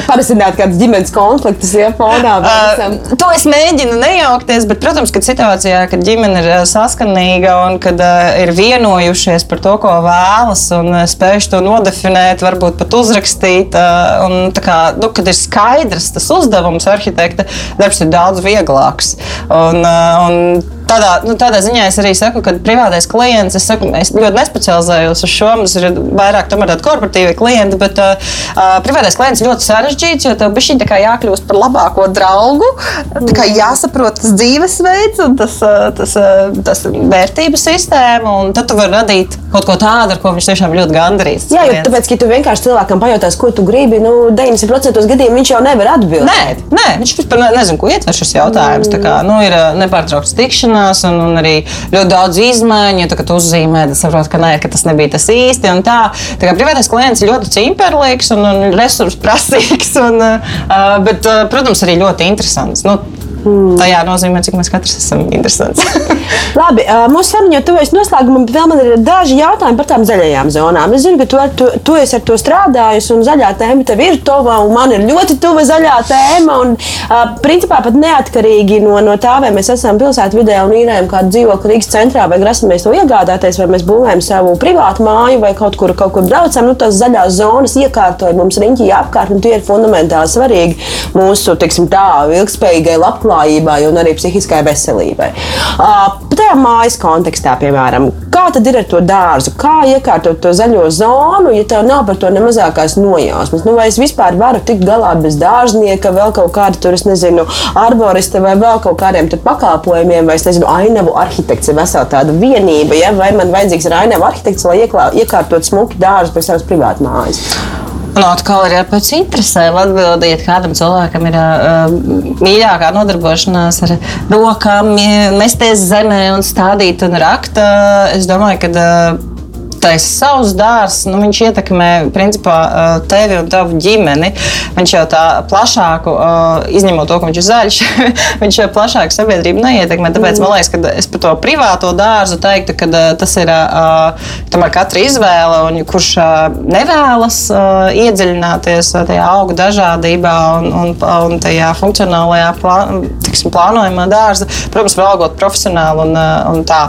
Parasināt kādas ģimenes konfliktus, ja fonā. Uh, to es mēģinu nejaukties, bet, protams, kad situācijā, kad ģimene ir saskanīga un kad uh, ir vienojušies par to, ko vēlas un uh, spējuši to nodefinēt, varbūt pat uzrakstīt, uh, un kā, nu, kad ir skaidrs tas uzdevums, arhitekta darbs ir daudz vieglāks. Un, uh, un tādā, nu, tādā ziņā es arī saku, ka privātais klients, es, saku, es ļoti nespecializējos uz šo, mums ir vairāk tādi korporatīvi klienti, bet uh, uh, privātais klients ļoti sarežģīts, jo tev bija šī jākļūst par labāko draugu, jāsaprot tas dzīvesveids un tas, uh, tas, uh, tas vērtību sistēma, un tad tu vari radīt kaut ko tādu, ar ko viņš tiešām ļoti gandarīts. Jā, jo tāpēc, ka tu vienkārši cilvēkam pajautās, ko tu gribi, nu, 90% gadījumā viņš jau nevar atbildēt. Nē, nē viņš vispār nezina, ko ietver šis jautājums. Mm. Tā kā, nu, ir nepārtraukts tikšanās mainās, un, un arī ļoti daudz izmaiņu. Ja tu uzzīmē, tad saproti, ka, nē, ka tas nebija tas īsti. Tā, tā kā privātais klients ir ļoti cimperlīgs un, un resursu prasīgs, un, uh, bet, uh, protams, arī ļoti interesants. Nu, Hmm. Tajā nozīmē, cik mēs katrs esam interesants. Labi, mūsu saruna jau tuvojas noslēgumam, bet vēl man ir daži jautājumi par tām zaļajām zonām. Es zinu, ka tu, tu, tu esi ar to strādājusi, un zaļā tēma tev ir tuva, un man ir ļoti tuva zaļā tēma. Un, principā pat neatkarīgi no, no tā, vai mēs esam pilsētā vidē un īrējam kādu dzīvokli Rīgas centrā, vai grasamies to iegādāties, vai mēs būvējam savu privātu māju, vai kaut kur, kaut kur braucam, nu, tās zaļās zonas iekārtoja mums riņķī apkārt, un tie ir fundamentāli svarīgi mūsu, teiksim tā, ilgspējīgai labklājībai labklājībai un arī psihiskai veselībai. Uh, tajā mājas kontekstā, piemēram, kā tad ir ar to dārzu? Kā iekārtot to zaļo zonu, ja tev nav par to ne mazākās nojausmas? Nu, vai es vispār varu tikt galā bez dārznieka, vēl kaut kāda tur, es nezinu, arborista vai vēl kaut kādiem pakalpojumiem, vai es nezinu, ainavu arhitekts ir vesela tāda vienība, ja? vai man vajadzīgs ir ainavu arhitekts, lai ieklā, iekārtot smuki dārzu pēc savas privātmājas? Un atkal ir pēc interesēm atbildēt, kādam cilvēkam ir uh, mīļākā nodarbošanās ar rokām, mesties zemē un stādīt un rakt. Uh, es domāju, ka uh, tas savs dārsts, nu, viņš ietekmē principā tevi un tavu ģimeni. Viņš jau tā plašāku, izņemot to, ka viņš ir zaļš, viņš jau plašāku sabiedrību neietekmē. Tāpēc man liekas, ka es par to privāto dārzu teiktu, ka tas ir tomēr katra izvēle, un kurš nevēlas iedziļināties tajā augu dažādībā un, un, un tajā funkcionālajā plā, tiksim, plānojumā dārza, protams, var algot profesionāli un, un tā.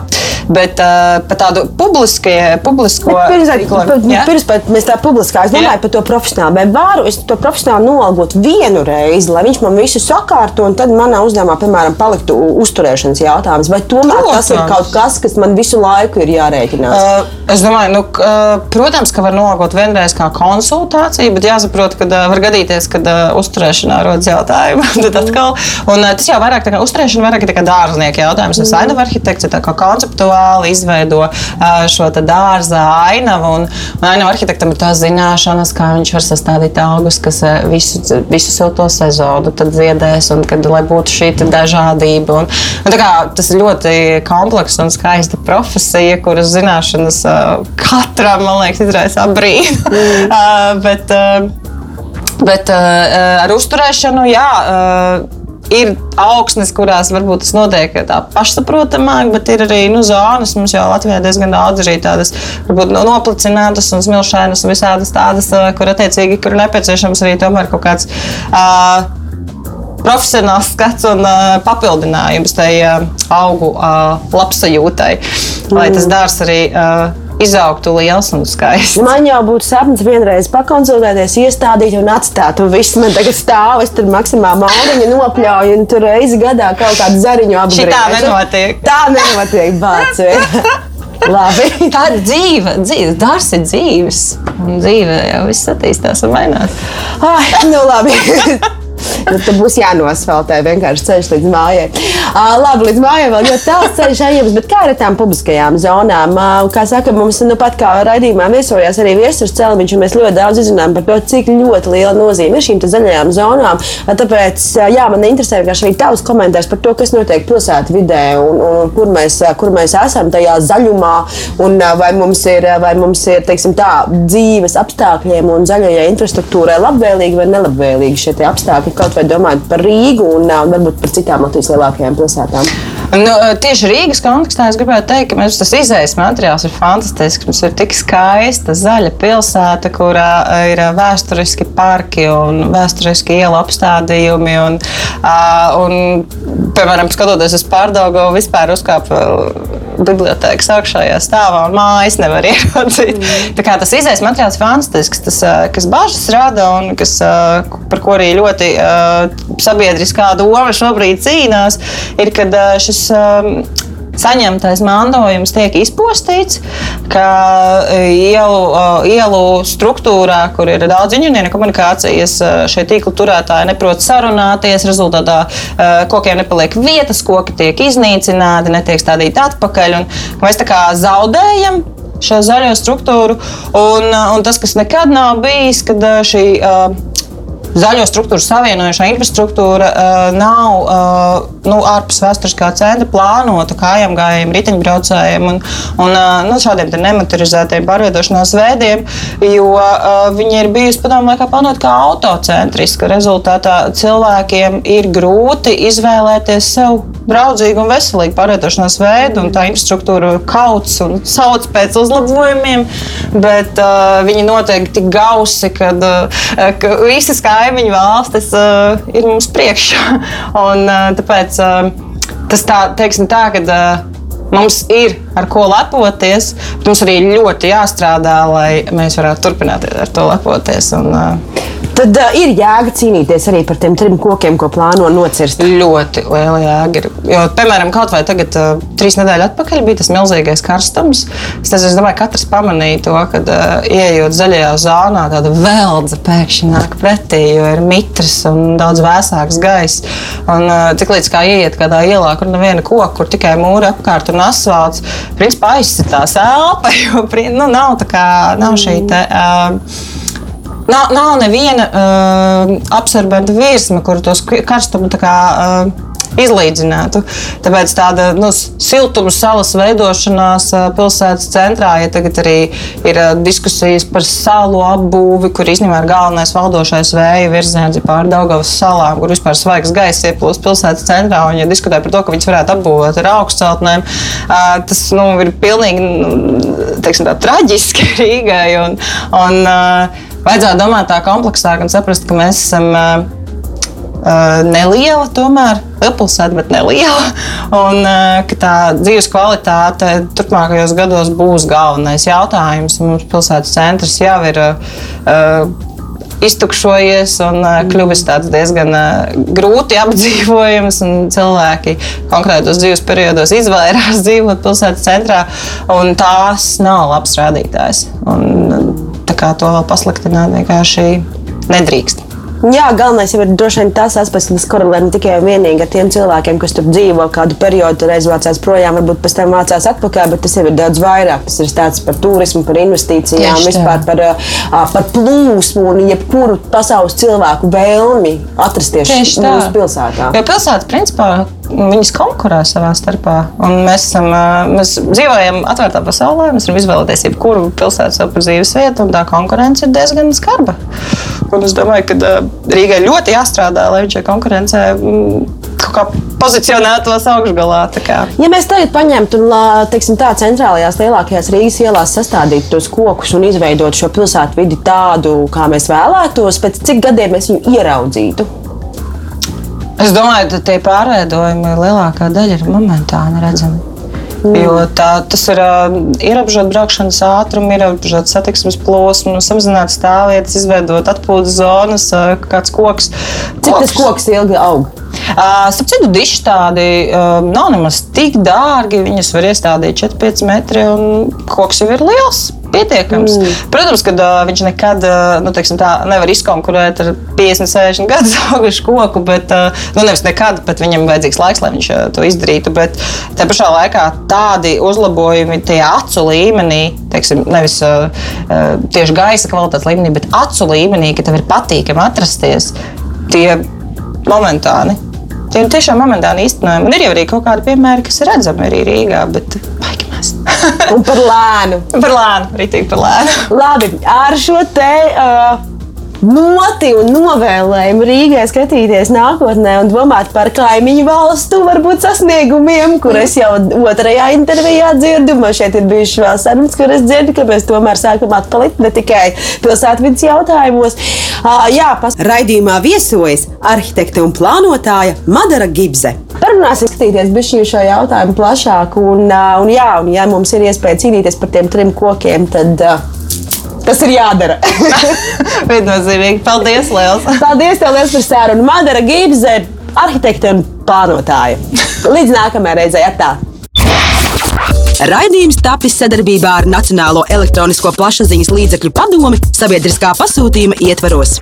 Bet uh, par tādu publiskie, publisko rīkojumu. Pirms mēs tā publiskā, es domāju Jā. par to profesionāli. Vai varu es to profesionāli noalgot vienu reizi, lai viņš man visu sakārto, un tad manā uzdevumā, piemēram, paliktu uzturēšanas jautājums? Vai tomēr protams. tas ir kaut kas, kas man visu laiku ir jārēķinās? Uh, es domāju, nu, uh, protams, ka var noalgot vienreiz kā konsultāciju, bet jāsaprot, ka uh, var gadīties, ka uh, uzturēšanā rodas jautājumi. tad atkal, un uh, tas jau vairāk tā kā uzturēšana, vairāk tā kā dārznieka jautājums. Es mm. ainavu arhitekts, tā kā konceptuāli izveido uh, šo dārza ainavu. Un, un ainavu arhitektam ir tās zināšanas, kā viņš var sastādīt augus, kas visu, visu silto sezonu ziedēs, un kad, lai būtu šī dažādība. Un, un, kā, tas ir ļoti komplekss un skaista profesija, kuras zināšanas katram, man liekas, izraisa brīdi. Mm. bet, bet ar uzturēšanu, jā. Ir augsnes, kurās varbūt tas notiek tā pašsaprotamāk, bet ir arī nu, zonas. Mums jau Latvijā diezgan daudz arī tādas varbūt, nu, noplicinātas un smilšainas un visādas tādas, kur attiecīgi kur nepieciešams arī tomēr kaut kāds. Uh, profesionāls skats un uh, papildinājums tai uh, augu uh, labsajūtai, lai tas dārsts arī uh, izaugtu liels un skaists. Man jau būtu sapnis vienreiz pakonsultēties, iestādīt un atstāt. Un viss man tagad stāv, es tur maksimāli māliņu nopļauju, un tur reizi gadā kaut kādu zariņu apgriežu. Tā nenotiek. Tā nenotiek, bāc. Labi. Tā ir dzīve, dzīve. Dārsts ir dzīves. Un dzīve jau viss attīstās un mainās. Ai, nu labi. Nu, tad būs jānosveltē vienkārši ceļš līdz mājai. Uh, labi, līdz mājai vēl ļoti tāls ceļš ejams, bet kā ar tām publiskajām zonām? Uh, kā saka, mums nu pat kā raidījumā viesojās arī viesurs cēliņš, un mēs ļoti daudz izrunājam par to, cik ļoti liela nozīme ir šīm zaļajām zonām. Tāpēc, jā, man interesē arī tavs komentārs par to, kas notiek pilsētu vidē un, un kur, mēs, kur mēs esam tajā zaļumā, un vai mums ir, vai mums ir teiksim, tā, dzīves apstākļiem un zaļajai infrastruktūrai labvēlīgi vai nelabvēlīgi šie apstākļi kaut vai domājot par Rīgu un varbūt par citām Latvijas lielākajām pilsētām? Nu, tieši Rīgas kontekstā es gribētu teikt, ka mums tas izējas materiāls ir fantastisks. Mums ir tik skaista zaļa pilsēta, kurā ir vēsturiski parki un vēsturiski ielu apstādījumi. Un, un, piemēram, skatoties uz pārdaugu, vispār uzkāpa bibliotēkas augšējā stāvā un mājas nevar ieraudzīt. Mm. Tas izējas materiāls ir fantastisks, tas, kas bažas rada un kas, par ko arī ļoti sabiedriskā doma šobrīd cīnās, ir, kad šis saņemtais mantojums tiek izpostīts, ka uh, ielu, ielu struktūrā, kur ir daudz inženieru komunikācijas, uh, šie tīkla turētāji neprot sarunāties, rezultātā kokiem nepaliek vietas, koki tiek iznīcināti, netiek stādīti atpakaļ. Mēs tā kā zaudējam šo zaļo struktūru. Un, un tas, kas nekad nav bijis, kad šī uh, zaļo struktūru savienojošā infrastruktūra uh, nav uh, nu, ārpus vēsturiskā centra plānota kājām gājējiem, riteņbraucējiem un, un uh, nu, šādiem nematerializētiem pārvietošanās veidiem, jo uh, viņi ir bijusi padomu laikā plānota kā autocentriska. Rezultātā cilvēkiem ir grūti izvēlēties sev draudzīgu un veselīgu pārvietošanās veidu, un tā infrastruktūra kauts un sauc pēc uzlabojumiem, bet uh, viņi notiek tik gausi, kad, uh, ka visas kā kaimiņu valstis uh, ir mums priekšā. Un, uh, tāpēc uh, tas tā, teiksim, tā, ka uh, mums ir ar ko lepoties, bet mums arī ļoti jāstrādā, lai mēs varētu turpināt ar to lepoties. Un, uh, Tad uh, ir jēga cīnīties arī par tiem trim kokiem, ko plāno nocirst. Ļoti liela jēga ir. Jo, piemēram, kaut vai tagad, uh, trīs nedēļas atpakaļ, bija tas milzīgais karstums. Es, tas, es domāju, ka katrs pamanīja to, kad uh, ieejot zaļajā zonā, tāda veldza pēkšņi nāk pretī, jo ir mitrs un daudz vēsāks gaiss. Un uh, tik līdz kā ieiet kādā ielā, kur neviena koka, kur tikai mūri apkārt un asfalts, principā aizsitās elpa, jo nu, nav, kā, nav šī. Te, uh, Nav, nav neviena uh, absorbenta virsma, kur tos karstumu kā, uh, izlīdzinātu. Tāpēc tāda nu, siltuma salas veidošanās pilsētas centrā, ja tagad arī ir diskusijas par salu apbūvi, kur īstenībā ir galvenais valdošais vēja virziens pāri Daugavas salām, kur vispār svaigs gaiss ieplūst pilsētas centrā. Un, ja diskutē par to, ka viņas varētu apbūvēt ar augstceltnēm, tas nu, ir pilnīgi nu, teiksim, tā, traģiski Rīgai. Un, un, vajadzētu domāt tā kompleksāk un saprast, ka mēs esam Uh, neliela, tomēr liela pilsēta, bet neliela. Un uh, tā dzīves kvalitāte turpmākajos gados būs galvenais jautājums. Mums pilsētas centrs jau ir uh, iztukšojies un kļuvis diezgan grūti apdzīvojams. Cilvēki konkrētos dzīves periodos izvairās dzīvot pilsētas centrā, un tās nav labs rādītājs. Un, kā to pasliktināt vienkārši nedrīkst. Jā, galvenais ir droši vien tas aspekts, kas korelē ne tikai vienīgi ar tiem cilvēkiem, kas tur dzīvo kādu periodu, reiz vācās projām, varbūt pēc tam vācās atpakaļ, bet tas jau ir daudz vairāk. Tas ir stāsts par turismu, par investīcijām, vispār par, par plūsmu un jebkuru pasaules cilvēku vēlmi atrasties mūsu pilsētā. Jo pilsēta, principā, viņas konkurē savā starpā. Un mēs, esam, mēs dzīvojam atvērtā pasaulē, mēs varam izvēlēties jebkuru pilsētu savu dzīves vietu, un tā konkurence ir diezgan skarba. Un es domāju, ka Rīgai ļoti jāstrādā, lai viņš šajā konkurencē mm, kaut kā pozicionētos augšgalā. Ja mēs tagad paņemtu un teiksim, tā centrālajās lielākajās Rīgas ielās sastādītu tos kokus un izveidotu šo pilsētu vidi tādu, kā mēs vēlētos, pēc cik gadiem mēs viņu ieraudzītu? Es domāju, ka tie pārveidojumi lielākā daļa ir momentāni redzami. Mm. Jo tā, tas ir uh, ierobežot braukšanas ātrumu, ierobežot satiksmes plosmu, samazināt stāvvietas, izveidot atpūtas zonas, uh, kāds koks. Cik koks. tas koks ilgi aug? Uh, starp citu, diši tādi uh, nav nemaz tik dārgi. Viņus var iestādīt 4-5 metri, un koks jau ir liels pietiekams. Mm. Protams, ka uh, viņš nekad uh, nu, tā, nevar izkonkurēt ar 50, 60 gadus augušu koku, bet uh, nu, nevis nekad, bet viņam vajadzīgs laiks, lai viņš uh, to izdarītu. Bet tā pašā laikā tādi uzlabojumi tie acu līmenī, teiksim, nevis uh, tieši gaisa kvalitātes līmenī, bet acu līmenī, ka tev ir patīkami atrasties, tie momentāni. Tie ir tiešām momentāni īstenojumi. Un ir jau arī kaut kādi piemēri, kas ir redzami arī Rīgā. Bet, Un par lēnu. par lēnu, rītīgi par lēnu. Labi, ar šo te. Uh, noti un novēlējumu Rīgai skatīties nākotnē un domāt par kaimiņu valstu varbūt sasniegumiem, kur es jau otrajā intervijā dzirdu. Man šeit ir bijušas vēl sarunas, kur es dzirdu, ka mēs tomēr sākam atpalikt ne tikai pilsētvidas jautājumos. Uh, jā, pas... Raidījumā viesojas arhitekte un plānotāja Madara Gibze. Parunāsim, skatīties šo jautājumu plašāk. Un, uh, un, jā, un, ja mums ir iespēja cīnīties par tiem trim kokiem, tad uh, Tas ir jādara. Viennozīmīgi. Paldies, Lielas! Paldies, tev liels par sērunu. Madara Gībze, arhitekte un plānotāja. Līdz nākamajai reizei atā! Raidījums tapis sadarbībā ar Nacionālo elektronisko plašsaziņas līdzekļu padomi sabiedriskā pasūtījuma ietvaros.